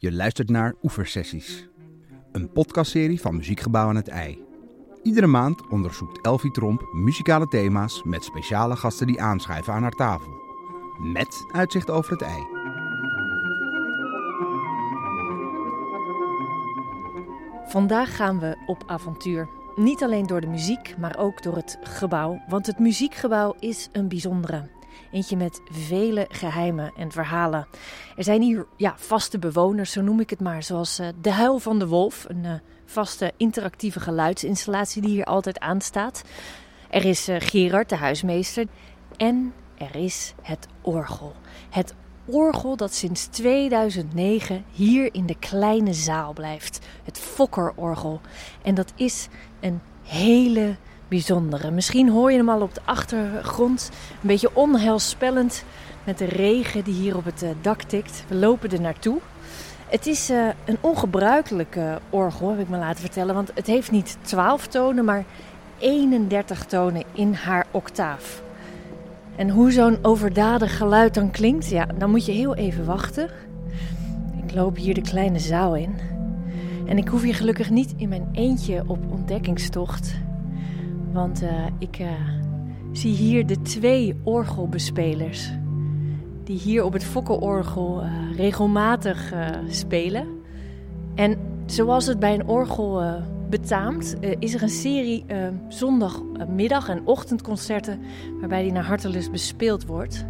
Je luistert naar Oeversessies, een podcastserie van Muziekgebouw aan het IJ. Iedere maand onderzoekt Elfie Tromp muzikale thema's met speciale gasten die aanschuiven aan haar tafel. Met uitzicht over het IJ. Vandaag gaan we op avontuur. Niet alleen door de muziek, maar ook door het gebouw. Want het muziekgebouw is een bijzondere. Eentje met vele geheimen en verhalen. Er zijn hier ja, vaste bewoners, zo noem ik het maar. Zoals uh, De Huil van de Wolf, een uh, vaste interactieve geluidsinstallatie die hier altijd aanstaat. Er is uh, Gerard, de huismeester. En er is het orgel. Het orgel dat sinds 2009 hier in de kleine zaal blijft. Het Fokkerorgel. En dat is een hele bijzondere. Misschien hoor je hem al op de achtergrond. Een beetje onheilspellend met de regen die hier op het dak tikt. We lopen er naartoe. Het is uh, een ongebruikelijk uh, orgel, heb ik me laten vertellen. Want het heeft niet 12 tonen, maar 31 tonen in haar octaaf. En hoe zo'n overdadig geluid dan klinkt, ja, dan moet je heel even wachten. Ik loop hier de kleine zaal in. En ik hoef hier gelukkig niet in mijn eentje op ontdekkingstocht. Want uh, ik uh, zie hier de twee orgelbespelers. Die hier op het Fokkerorgel uh, regelmatig spelen. En zoals het bij een orgel betaamt, is er een serie zondagmiddag- en ochtendconcerten. waarbij die naar hartelust bespeeld wordt.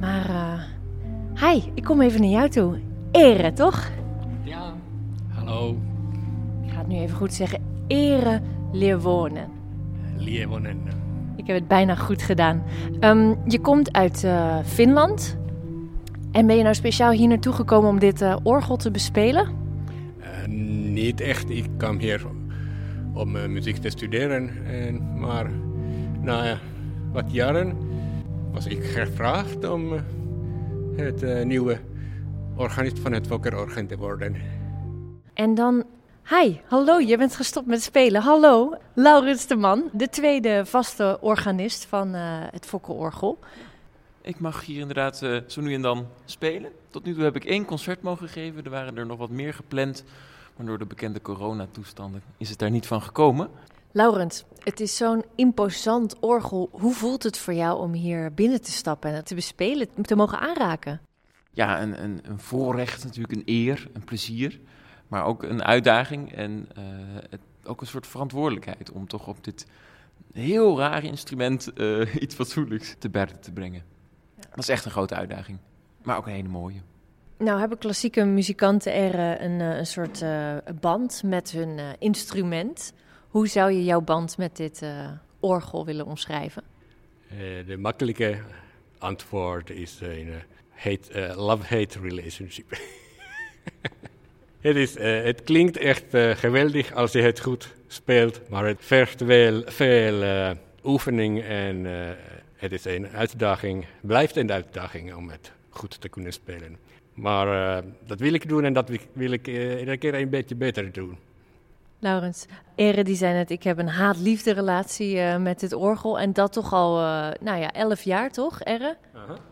Maar. hi, ik kom even naar jou toe. Ere, toch? Ja, hallo. Ik ga het nu even goed zeggen. Ere Leerwonen. Leerwonen. Ik heb het bijna goed gedaan. Um, je komt uit uh, Finland. En ben je nou speciaal hier naartoe gekomen om dit uh, orgel te bespelen? Uh, niet echt. Ik kwam hier om muziek te studeren. En, maar na wat jaren was ik gevraagd om het nieuwe organist van het Fokkerorgel te worden. En dan Hi, hallo, je bent gestopt met spelen. Hallo, Laurens de Man, de tweede vaste organist van uh, het Fokkerorgel. Ik mag hier inderdaad uh, zo nu en dan spelen. Tot nu toe heb ik één concert mogen geven. Er waren er nog wat meer gepland. Maar door de bekende coronatoestanden is het daar niet van gekomen. Laurens, het is zo'n imposant orgel. Hoe voelt het voor jou om hier binnen te stappen en te bespelen, te mogen aanraken? Ja, een, een, een voorrecht, natuurlijk een eer, een plezier maar ook een uitdaging en uh, het, ook een soort verantwoordelijkheid om toch op dit heel rare instrument uh, iets fatsoenlijks te berden te brengen. Dat is echt een grote uitdaging, maar ook een hele mooie. Nou hebben klassieke muzikanten er een, een soort uh, band met hun instrument. Hoe zou je jouw band met dit orgel willen omschrijven? de makkelijke antwoord is een hate, love-hate relationship. Het, is, uh, het klinkt echt uh, geweldig als je het goed speelt, maar het vergt wel veel uh, oefening en het is een uitdaging, blijft een uitdaging om het goed te kunnen spelen. Maar dat wil ik doen en dat wil ik iedere keer een beetje beter doen. Laurens, Ere die zei net, ik heb een haat-liefde relatie met dit orgel. En dat toch al, nou ja, elf jaar toch, Ere?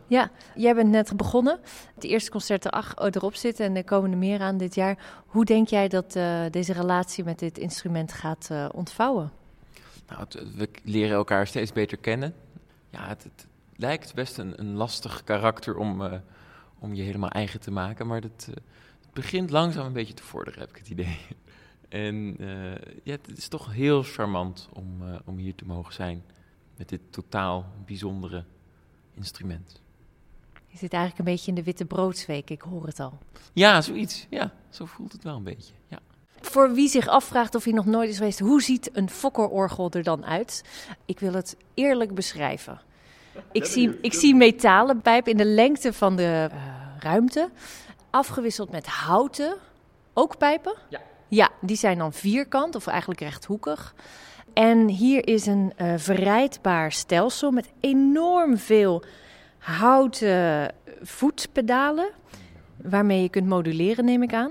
Ja, jij bent net begonnen. Het eerste concert er erop zit en er komen er meer aan dit jaar. Hoe denk jij dat uh, deze relatie met dit instrument gaat ontvouwen? Nou, het, we leren elkaar steeds beter kennen. Ja, het, lijkt best een, een, lastig karakter om, om je helemaal eigen te maken. Maar het begint langzaam een beetje te vorderen, heb ik het idee. En ja, het is toch heel charmant om, om hier te mogen zijn met dit totaal bijzondere instrument. Je zit eigenlijk een beetje in de witte broodsweek, ik hoor het al. Ja, zoiets. Ja, zo voelt het wel een beetje. Ja. Voor wie zich afvraagt of hij nog nooit is geweest, hoe ziet een fokkerorgel er dan uit? Ik wil het eerlijk beschrijven. Ik zie, ik zie metalen pijp in de lengte van de uh, ruimte, afgewisseld met houten, ook pijpen. Ja. Ja, die zijn dan vierkant of eigenlijk rechthoekig. En hier is een uh, verrijdbaar stelsel met enorm veel houten voetpedalen. Waarmee je kunt moduleren, neem ik aan.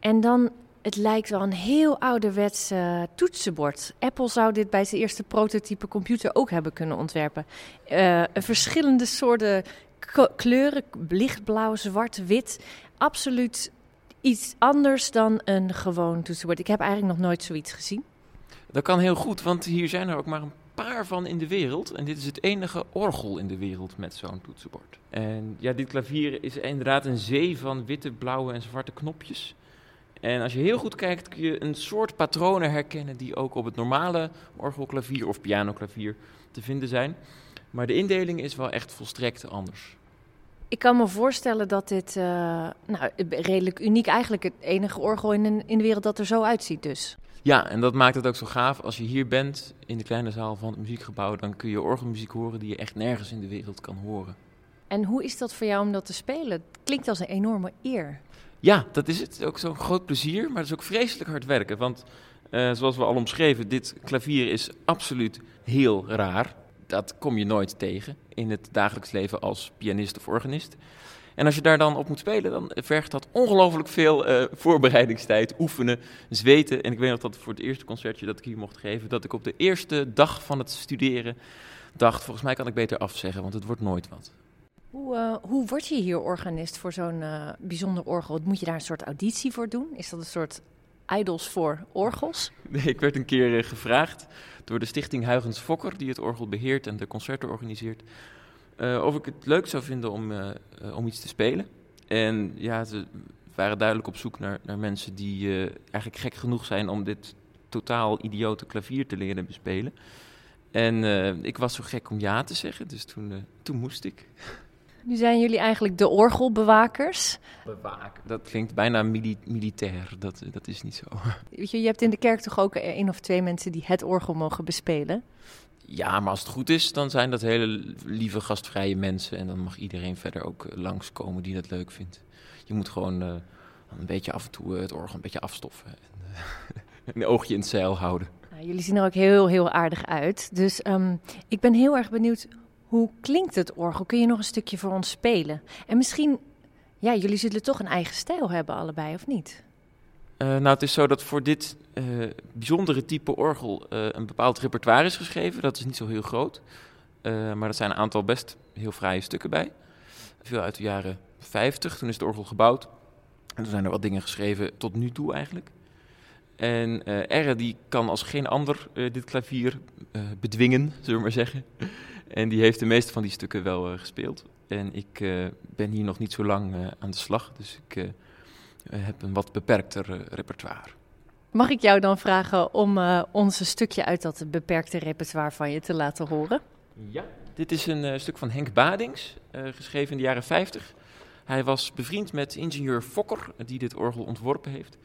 En dan, het lijkt wel een heel ouderwets toetsenbord. Apple zou dit bij zijn eerste prototype computer ook hebben kunnen ontwerpen. Uh, verschillende soorten kleuren, lichtblauw, zwart, wit. Absoluut iets anders dan een gewoon toetsenbord. Ik heb eigenlijk nog nooit zoiets gezien. Dat kan heel goed, want hier zijn er ook maar een paar van in de wereld. En dit is het enige orgel in de wereld met zo'n toetsenbord. En ja, dit klavier is inderdaad een zee van witte, blauwe en zwarte knopjes. En als je heel goed kijkt, kun je een soort patronen herkennen die ook op het normale orgelklavier of pianoklavier te vinden zijn. Maar de indeling is wel echt volstrekt anders. Ik kan me voorstellen dat dit uh, nou, redelijk uniek, eigenlijk het enige orgel in, de, in de wereld dat er zo uitziet dus. Ja, en dat maakt het ook zo gaaf. Als je hier bent in de kleine zaal van het muziekgebouw, dan kun je orgelmuziek horen die je echt nergens in de wereld kan horen. En hoe is dat voor jou om dat te spelen? Het klinkt als een enorme eer. Ja, dat is het. Ook zo'n groot plezier, maar het is ook vreselijk hard werken. Want uh, zoals we al omschreven, dit klavier is absoluut heel raar. Dat kom je nooit tegen in het dagelijks leven als pianist of organist. En als je daar dan op moet spelen, dan vergt dat ongelooflijk veel uh, voorbereidingstijd, oefenen, zweten. En ik weet nog dat voor het eerste concertje dat ik hier mocht geven, dat ik op de eerste dag van het studeren dacht, volgens mij kan ik beter afzeggen, want het wordt nooit wat. Hoe, uh, hoe word je hier organist voor zo'n uh, bijzonder orgel? Moet je daar een soort auditie voor doen? Is dat een soort idols voor orgels? Nee, ik werd een keer gevraagd door de stichting Huygens Fokker, die het orgel beheert en de concerten organiseert, uh, of ik het leuk zou vinden om, uh, om iets te spelen. En ja, ze waren duidelijk op zoek naar, naar mensen die eigenlijk gek genoeg zijn om dit totaal idiote klavier te leren bespelen. En ik was zo gek om ja te zeggen, dus toen, toen moest ik. Nu zijn jullie eigenlijk de orgelbewakers. Bewaken, dat klinkt bijna mili militair, dat, dat is niet zo. Weet je, je hebt in de kerk toch ook één of twee mensen die het orgel mogen bespelen? Ja, maar als het goed is, dan zijn dat hele lieve, gastvrije mensen. En dan mag iedereen verder ook langskomen die dat leuk vindt. Je moet gewoon uh, een beetje af en toe het orgel een beetje afstoffen. En uh, een oogje in het zeil houden. Nou, jullie zien er ook heel, heel aardig uit. Dus um, ik ben heel erg benieuwd, hoe klinkt het orgel? Kun je nog een stukje voor ons spelen? En misschien, ja, jullie zullen toch een eigen stijl hebben allebei, of niet? Uh, nou, het is zo dat voor dit uh, bijzondere type orgel uh, een bepaald repertoire is geschreven. Dat is niet zo heel groot, maar er zijn een aantal best heel fraaie stukken bij. Veel uit de jaren 50, toen is het orgel gebouwd. En toen zijn er wat dingen geschreven tot nu toe eigenlijk. En Erre die kan als geen ander dit klavier bedwingen, zullen we maar zeggen. En die heeft de meeste van die stukken wel gespeeld. En ik ben hier nog niet zo lang aan de slag, dus ik heb een wat beperkter repertoire. Mag ik jou dan vragen om ons een stukje uit dat beperkte repertoire van je te laten horen? Ja, dit is een stuk van Henk Badings, geschreven in de jaren 50. Hij was bevriend met ingenieur Fokker, die dit orgel ontworpen heeft.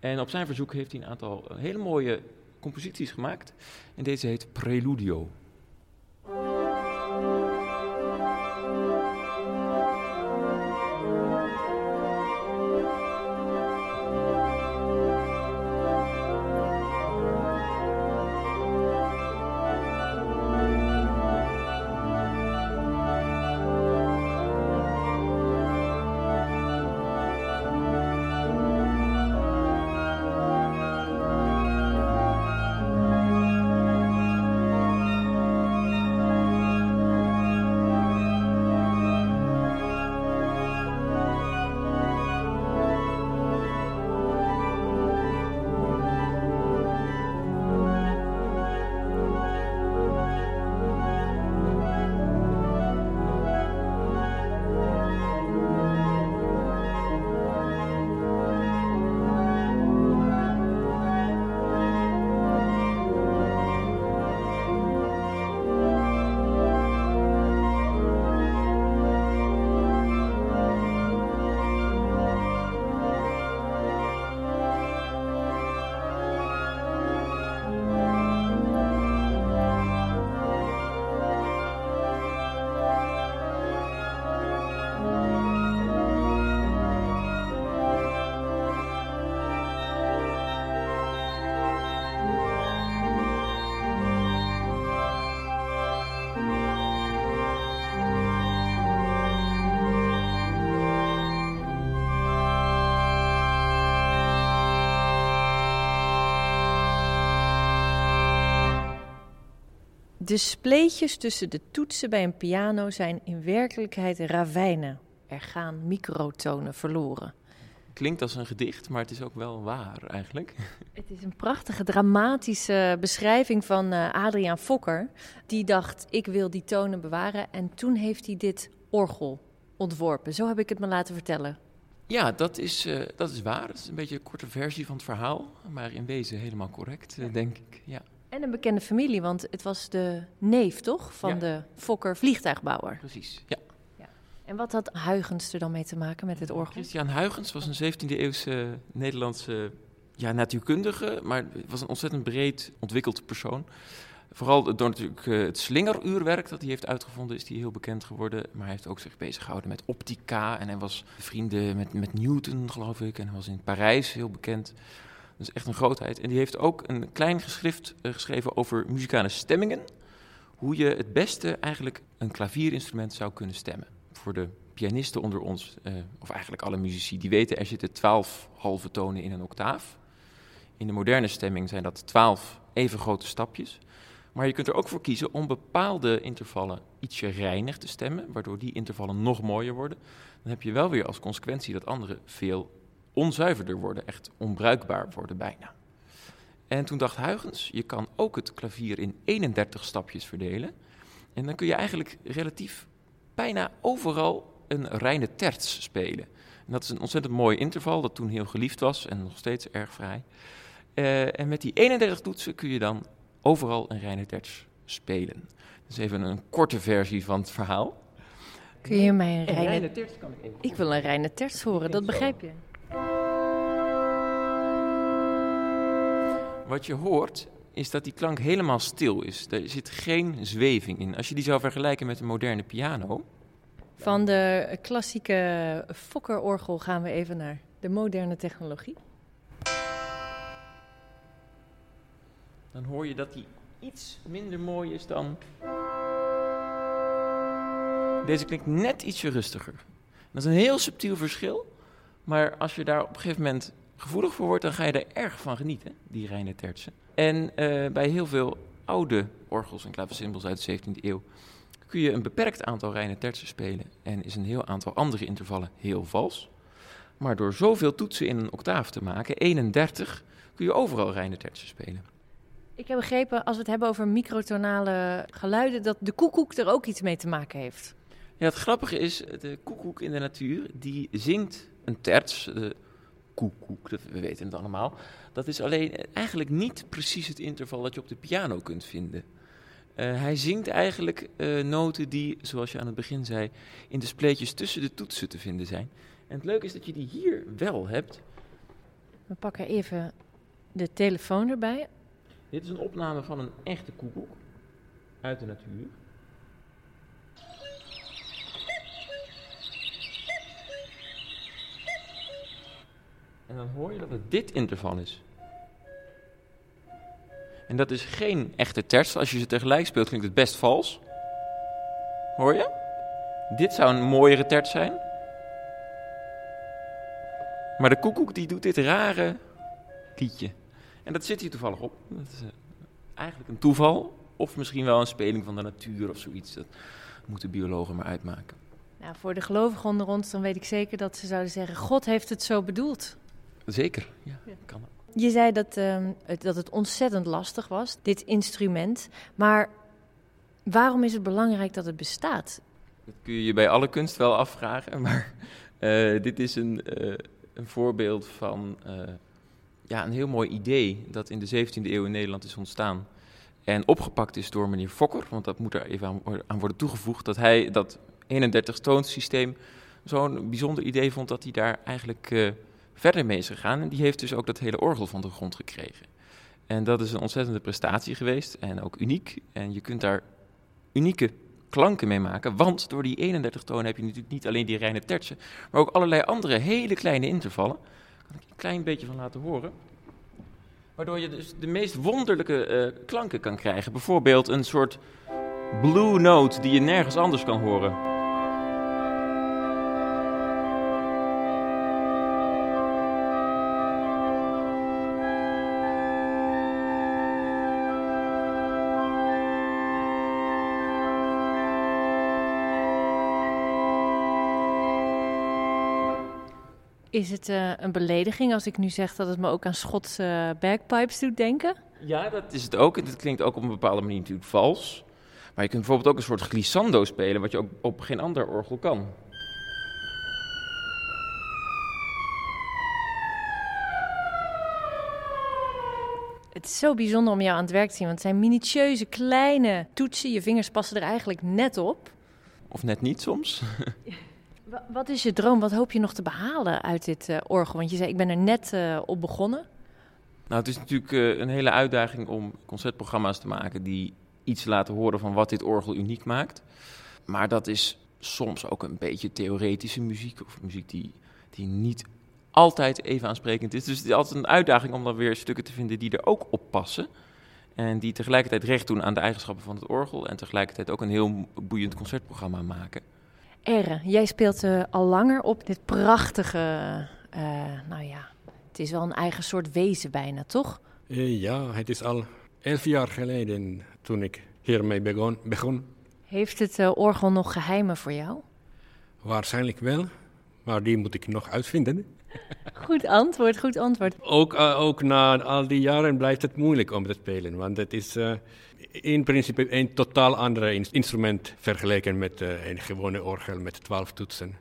En op zijn verzoek heeft hij een aantal hele mooie composities gemaakt. En deze heet Preludio. De spleetjes tussen de toetsen bij een piano zijn in werkelijkheid ravijnen. Er gaan microtonen verloren. klinkt als een gedicht, maar het is ook wel waar eigenlijk. Het is een prachtige, dramatische beschrijving van uh, Adriaan Fokker. Die dacht, ik wil die tonen bewaren. En toen heeft hij dit orgel ontworpen. Zo heb ik het me laten vertellen. Ja, dat is, uh, dat is waar. Het is een beetje een korte versie van het verhaal. Maar in wezen helemaal correct, uh, denk ik. Ja. En een bekende familie, want het was de neef, toch? Van Ja. de Fokker vliegtuigbouwer. Precies, ja. En wat had Huygens er dan mee te maken met het orgel? Christian Huygens was een 17e eeuwse Nederlandse ja, natuurkundige, maar was een ontzettend breed ontwikkeld persoon. Vooral door natuurlijk eh, het slingeruurwerk dat hij heeft uitgevonden, is hij heel bekend geworden. Maar hij heeft ook zich bezig gehouden met optica en hij was vrienden met, met Newton, geloof ik. En hij was in Parijs heel bekend. Dat is echt een grootheid. En die heeft ook een klein geschrift eh, geschreven over muzikale stemmingen. Hoe je het beste eigenlijk een klavierinstrument zou kunnen stemmen. Voor de pianisten onder ons, eh, of eigenlijk alle muzici, die weten er zitten twaalf halve tonen in een octaaf. In de moderne stemming zijn dat twaalf even grote stapjes. Maar je kunt er ook voor kiezen om bepaalde intervallen ietsje reinig te stemmen, waardoor die intervallen nog mooier worden. Dan heb je wel weer als consequentie dat andere veel onzuiverder worden, echt onbruikbaar worden bijna. En toen dacht Huygens, je kan ook het klavier in 31 stapjes verdelen. En dan kun je eigenlijk relatief bijna overal een reine terts spelen. En dat is een ontzettend mooi interval dat toen heel geliefd was en nog steeds erg vrij. Eh, en met die 31 toetsen kun je dan overal een reine terts spelen. Dus even een korte versie van het verhaal. Kun je mij een Een reine... reine terts kan ik even Ik wil een reine terts horen, dat begrijp je. Wat je hoort is dat die klank helemaal stil is. Er zit geen zweving in. Als je die zou vergelijken met een moderne piano, Van de klassieke Fokker-orgel gaan we even naar de moderne technologie. dan hoor je dat die iets minder mooi is dan. Deze klinkt net ietsje rustiger. Dat is een heel subtiel verschil. Maar als je daar op een gegeven moment gevoelig voor wordt, dan ga je er erg van genieten, die reine tertsen. En eh, bij heel veel oude orgels en klavecimbals uit de 17e eeuw kun je een beperkt aantal reine tertsen spelen en is een heel aantal andere intervallen heel vals. Maar door zoveel toetsen in een octaaf te maken, 31, kun je overal reine tertsen spelen. Ik heb begrepen, als we het hebben over microtonale geluiden, dat de koekoek er ook iets mee te maken heeft. Ja, het grappige is, de koekoek in de natuur, die zingt een terts, de koekoek, dat, we weten het allemaal. Dat is alleen eigenlijk niet precies het interval dat je op de piano kunt vinden. Eh, hij zingt eigenlijk eh, noten die, zoals je aan het begin zei, in de spleetjes tussen de toetsen te vinden zijn. En het leuke is dat je die hier wel hebt. We pakken even de telefoon erbij. Dit is een opname van een echte koekoek uit de natuur. En dan hoor je dat het dit interval is. En dat is geen echte terts. Als je ze tegelijk speelt, klinkt het best vals. Hoor je? Dit zou een mooiere terts zijn. Maar de koekoek die doet dit rare liedje. En dat zit hier toevallig op. Dat is eh, eigenlijk een toeval. Of misschien wel een speling van de natuur of zoiets. Dat moeten biologen maar uitmaken. Nou, voor de gelovigen onder ons, dan weet ik zeker dat ze zouden zeggen: God heeft het zo bedoeld. Zeker, ja, Ja. kan. Je zei dat, ehm, het, dat het ontzettend lastig was, dit instrument. Maar waarom is het belangrijk dat het bestaat? Dat kun je je bij alle kunst wel afvragen. Maar eh, dit is een, eh, een voorbeeld van eh, ja, een heel mooi idee dat in de 17e eeuw in Nederland is ontstaan. En opgepakt is door meneer Fokker, want dat moet er even aan, wor- aan worden toegevoegd. Dat hij dat 31-toonssysteem zo'n bijzonder idee vond dat hij daar eigenlijk verder mee is gegaan. En die heeft dus ook dat hele orgel van de grond gekregen. En dat is een ontzettende prestatie geweest en ook uniek. En je kunt daar unieke klanken mee maken. Want door die 31 tonen heb je natuurlijk niet alleen die reine tertsen, maar ook allerlei andere hele kleine intervallen. Daar kan ik een klein beetje van laten horen. Waardoor je dus de meest wonderlijke eh, klanken kan krijgen. Bijvoorbeeld een soort blue note die je nergens anders kan horen. Is het uh, een belediging als ik nu zeg dat het me ook aan Schotse bagpipes doet denken? Ja, dat is het ook. En het klinkt ook op een bepaalde manier natuurlijk vals. Maar je kunt bijvoorbeeld ook een soort glissando spelen, wat je ook op geen ander orgel kan. Het is zo bijzonder om jou aan het werk te zien, want het zijn minutieuze kleine toetsen. Je vingers passen er eigenlijk net op. Of net niet soms. Wat is je droom? Wat hoop je nog te behalen uit dit uh, orgel? Want je zei, ik ben er net uh, op begonnen. Nou, het is natuurlijk uh, een hele uitdaging om concertprogramma's te maken die iets laten horen van wat dit orgel uniek maakt. Maar dat is soms ook een beetje theoretische muziek of muziek die, die niet altijd even aansprekend is. Dus het is altijd een uitdaging om dan weer stukken te vinden die er ook op passen. En die tegelijkertijd recht doen aan de eigenschappen van het orgel. En tegelijkertijd ook een heel boeiend concertprogramma maken. Erre, jij speelt uh, al langer op dit prachtige. Uh, nou ja, het is wel een eigen soort wezen bijna, toch? Uh, ja, het is al elf jaar geleden toen ik hiermee begon. begon. Heeft het orgel nog geheimen voor jou? Waarschijnlijk wel, maar die moet ik nog uitvinden. Goed antwoord, goed antwoord. Ook, uh, ook na al die jaren blijft het moeilijk om te spelen, want het is uh, in principe een totaal ander instrument vergeleken met uh, een gewone orgel met twaalf toetsen.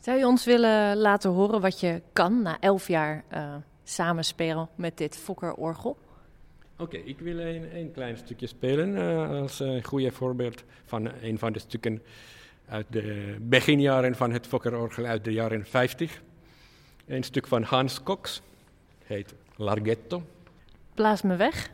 Zou je ons willen laten horen wat je kan na elf jaar samenspelen met dit Fokker-orgel? Oké, okay, ik wil een, een, klein stukje spelen als een goede voorbeeld van een van de stukken uit de beginjaren van het Fokker-orgel uit de jaren 50. Een stuk van Hans Cox, heet Larghetto. Blaas me weg.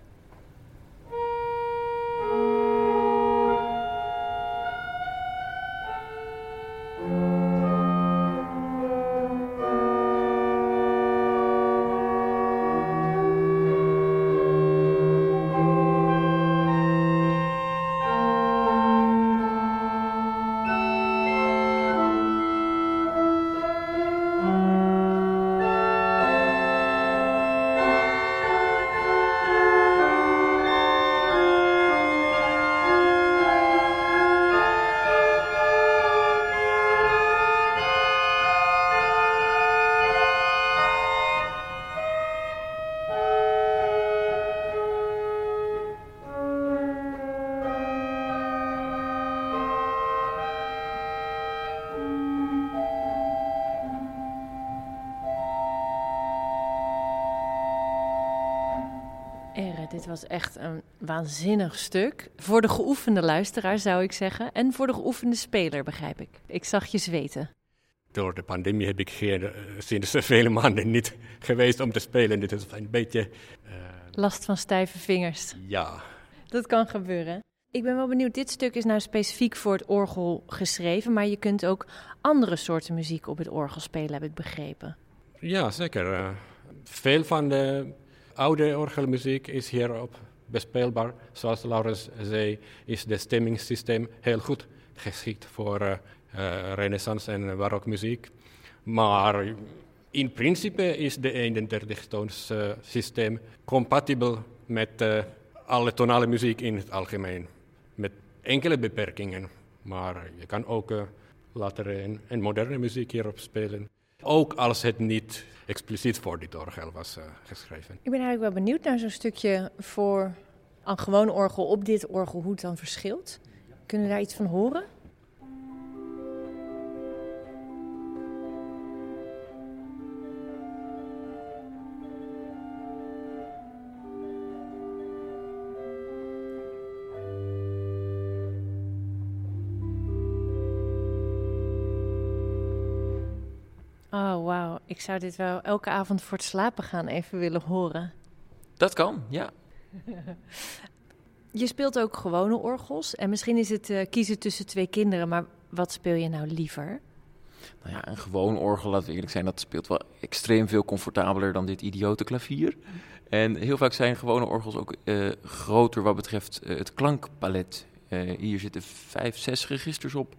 Was echt een waanzinnig stuk. Voor de geoefende luisteraar zou ik zeggen. En voor de geoefende speler, begrijp ik. Ik zag je zweten. Door de pandemie heb ik geen, uh, sinds vele maanden niet geweest om te spelen. Dit is een beetje. Uh, Last van stijve vingers. Ja. Dat kan gebeuren. Ik ben wel benieuwd, dit stuk is nou specifiek voor het orgel geschreven, maar je kunt ook andere soorten muziek op het orgel spelen, heb ik begrepen. Ja, zeker. Uh, veel van de oude orgelmuziek is hierop bespeelbaar. Zoals Laurens zei, is het stemmingssysteem heel goed geschikt voor uh, renaissance en barokmuziek. Maar in principe is de 31 toons uh, systeem compatibel met alle tonale muziek in het algemeen. Met enkele beperkingen. Maar je kan ook later een, een moderne muziek hierop spelen. Ook als het niet expliciet voor dit orgel was uh, geschreven. Ik ben eigenlijk wel benieuwd naar zo'n stukje voor een gewoon orgel op dit orgel, hoe het dan verschilt. Kunnen we daar iets van horen? Oh, wauw. Ik zou dit wel elke avond voor het slapen gaan even willen horen. Dat kan, ja. je speelt ook gewone orgels. En misschien is het uh, kiezen tussen twee kinderen, maar wat speel je nou liever? Nou ja, een gewoon orgel, laten we eerlijk zijn, dat speelt wel extreem veel comfortabeler dan dit idiote klavier. En heel vaak zijn gewone orgels ook uh, groter wat betreft uh, het klankpalet. hier zitten vijf, zes registers op.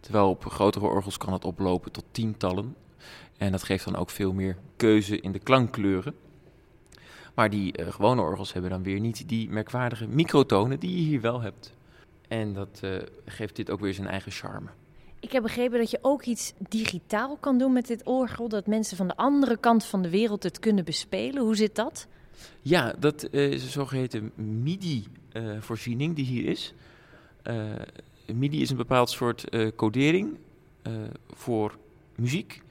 Terwijl op grotere orgels kan het oplopen tot tientallen. En dat geeft dan ook veel meer keuze in de klankkleuren. Maar die uh, gewone orgels hebben dan weer niet die merkwaardige microtonen die je hier wel hebt. En dat uh, geeft dit ook weer zijn eigen charme. Ik heb begrepen dat je ook iets digitaal kan doen met dit orgel. Dat mensen van de andere kant van de wereld het kunnen bespelen. Hoe zit dat? Ja, dat uh, is een zogeheten MIDI-voorziening die hier is. MIDI is een bepaald soort codering voor muziek.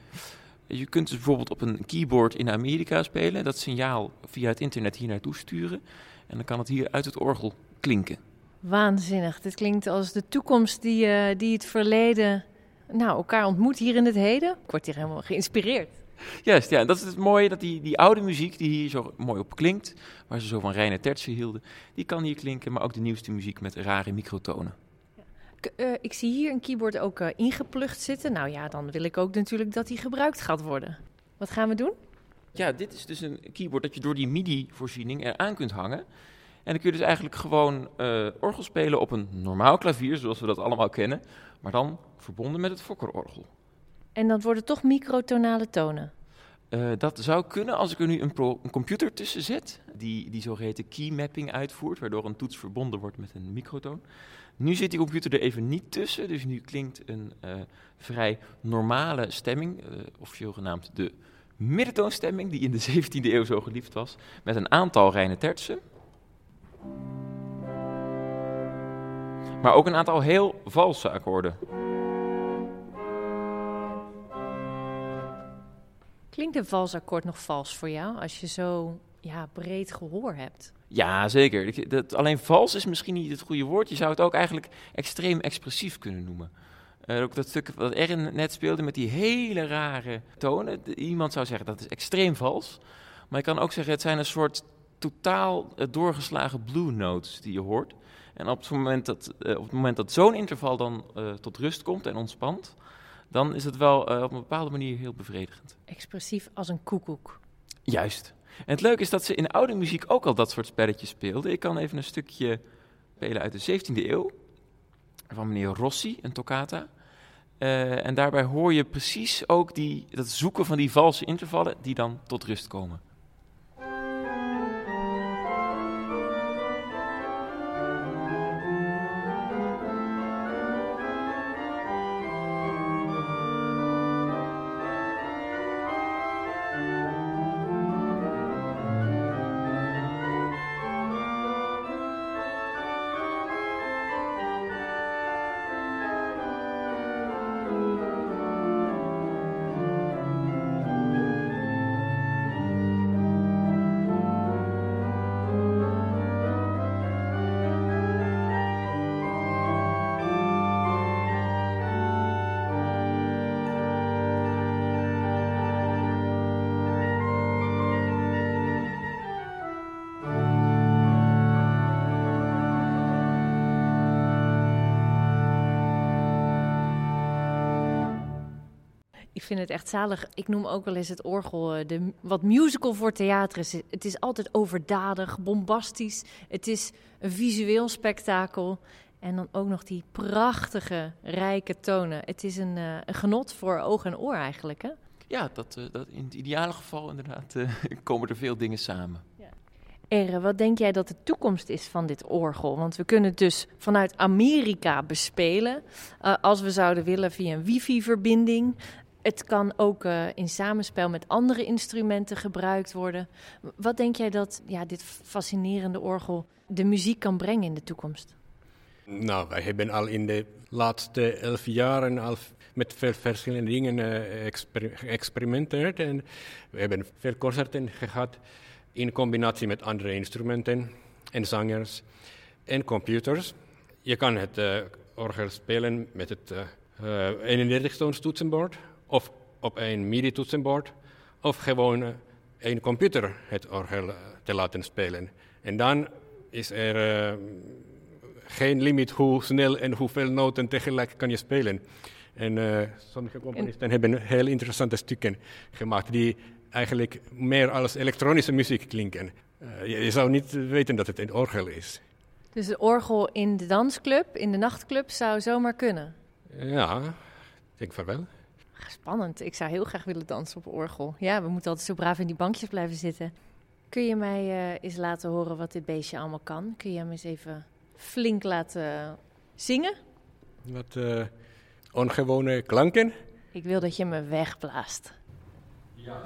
Je kunt dus bijvoorbeeld op een keyboard in Amerika spelen, dat signaal via het internet hier naartoe sturen. En dan kan het hier uit het orgel klinken. Waanzinnig. Dit klinkt als de toekomst die, uh, die het verleden nou, elkaar ontmoet hier in het heden. Ik word hier helemaal geïnspireerd. Juist, ja. Dat is het mooie, dat die, die oude muziek die hier zo mooi op klinkt, waar ze zo van reine tertsen hielden, die kan hier klinken, maar ook de nieuwste muziek met rare microtonen. Uh, ik zie hier een keyboard ook uh, ingeplucht zitten. Nou ja, dan wil ik ook natuurlijk dat die gebruikt gaat worden. Wat gaan we doen? Ja, dit is dus een keyboard dat je door die MIDI-voorziening eraan kunt hangen. En dan kun je dus eigenlijk gewoon uh, orgel spelen op een normaal klavier, zoals we dat allemaal kennen, maar dan verbonden met het Fokkerorgel. En dan worden toch microtonale tonen? Uh, dat zou kunnen als ik er nu een, een, computer tussen zet, die, die zogeheten key mapping uitvoert, waardoor een toets verbonden wordt met een microtoon. Nu zit die computer er even niet tussen, dus nu klinkt een uh, vrij normale stemming, uh, officieel genaamd de middentoonstemming, die in de 17e eeuw zo geliefd was, met een aantal reine tertsen. Maar ook een aantal heel valse akkoorden. Klinkt een vals akkoord nog vals voor jou als je zo ja, breed gehoor hebt? Ja, zeker. Dat, alleen vals is misschien niet het goede woord. Je zou het ook eigenlijk extreem expressief kunnen noemen. Uh, ook dat stuk wat Erin net speelde met die hele rare tonen. Iemand zou zeggen dat is extreem vals. Maar je kan ook zeggen het zijn een soort totaal uh, doorgeslagen blue notes die je hoort. En op het moment dat, uh, op het moment dat zo'n interval dan tot rust komt en ontspant, dan is het wel op een bepaalde manier heel bevredigend. Expressief als een koekoek. Juist. En het leuke is dat ze in oude muziek ook al dat soort spelletjes speelden. Ik kan even een stukje spelen uit de 17e eeuw. Van meneer Rossi, een toccata. Uh, en daarbij hoor je precies ook die, dat zoeken van die valse intervallen die dan tot rust komen. Vind het echt zalig. Ik noem ook wel eens het orgel eh, de, wat musical voor theater is. Het is altijd overdadig, bombastisch. Het is een visueel spektakel. En dan ook nog die prachtige, rijke tonen. Het is een, uh, een genot voor oog en oor eigenlijk, hè? Ja, dat, uh, dat in het ideale geval inderdaad uh, komen er veel dingen samen. Ja. Ere, wat denk jij dat de toekomst is van dit orgel? Want we kunnen het dus vanuit Amerika bespelen. als we zouden willen via een wifi-verbinding. Het kan ook uh, in samenspel met andere instrumenten gebruikt worden. Wat denk jij dat ja, dit fascinerende orgel de muziek kan brengen in de toekomst? Nou, wij hebben al in de laatste elf jaren al met veel verschillende dingen uh, exper geëxperimenteerd. En we hebben veel concerten gehad in combinatie met andere instrumenten en zangers en computers. Je kan het uh, orgel spelen met het 31-toons toetsenbord of op een MIDI-toetsenbord, of gewoon een computer het orgel te laten spelen. En dan is er uh, geen limiet hoe snel en hoeveel noten tegelijk kan je spelen. En uh, sommige componisten en... hebben heel interessante stukken gemaakt die eigenlijk meer als elektronische muziek klinken. Uh, je, je, zou niet weten dat het een orgel is. Dus het orgel in de dansclub, in de nachtclub, zou zomaar kunnen? Ja, ik denk van wel. Spannend. Ik zou heel graag willen dansen op orgel. Ja, we moeten altijd zo braaf in die bankjes blijven zitten. Kun je mij uh, eens laten horen wat dit beestje allemaal kan? Kun je hem eens even flink laten zingen? Wat uh, ongewone klanken. Ik wil dat je me wegblaast. Ja,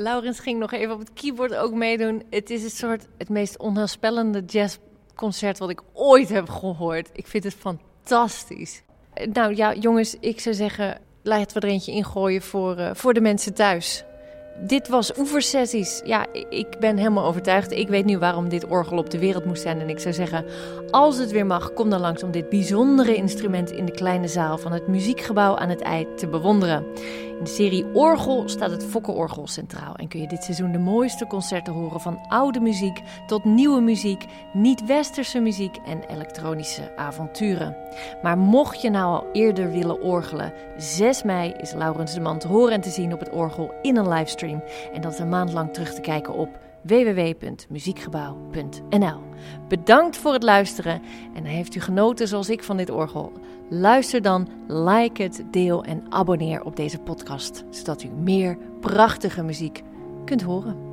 Laurens ging nog even op het keyboard ook meedoen. Het is een soort het meest onheilspellende jazzconcert wat ik ooit heb gehoord. Ik vind het fantastisch. Nou ja, jongens, ik zou zeggen, laten we er eentje ingooien voor, uh, voor de mensen thuis. Dit was Oeversessies. Ja, ik ben helemaal overtuigd. Ik weet nu waarom dit orgel op de wereld moest zijn. En ik zou zeggen, als het weer mag, kom dan langs om dit bijzondere instrument in de kleine zaal van het muziekgebouw aan het ei te bewonderen. In de serie Orgel staat het Fokkenorgel centraal en kun je dit seizoen de mooiste concerten horen van oude muziek tot nieuwe muziek, niet-westerse muziek en elektronische avonturen. Maar mocht je nou al eerder willen orgelen, 6 mei is Laurens de Man te horen en te zien op het orgel in een livestream en dat een maand lang terug te kijken op www.muziekgebouw.nl. Bedankt voor het luisteren en heeft u genoten zoals ik van dit orgel? Luister dan, like het, deel en abonneer op deze podcast, zodat u meer prachtige muziek kunt horen.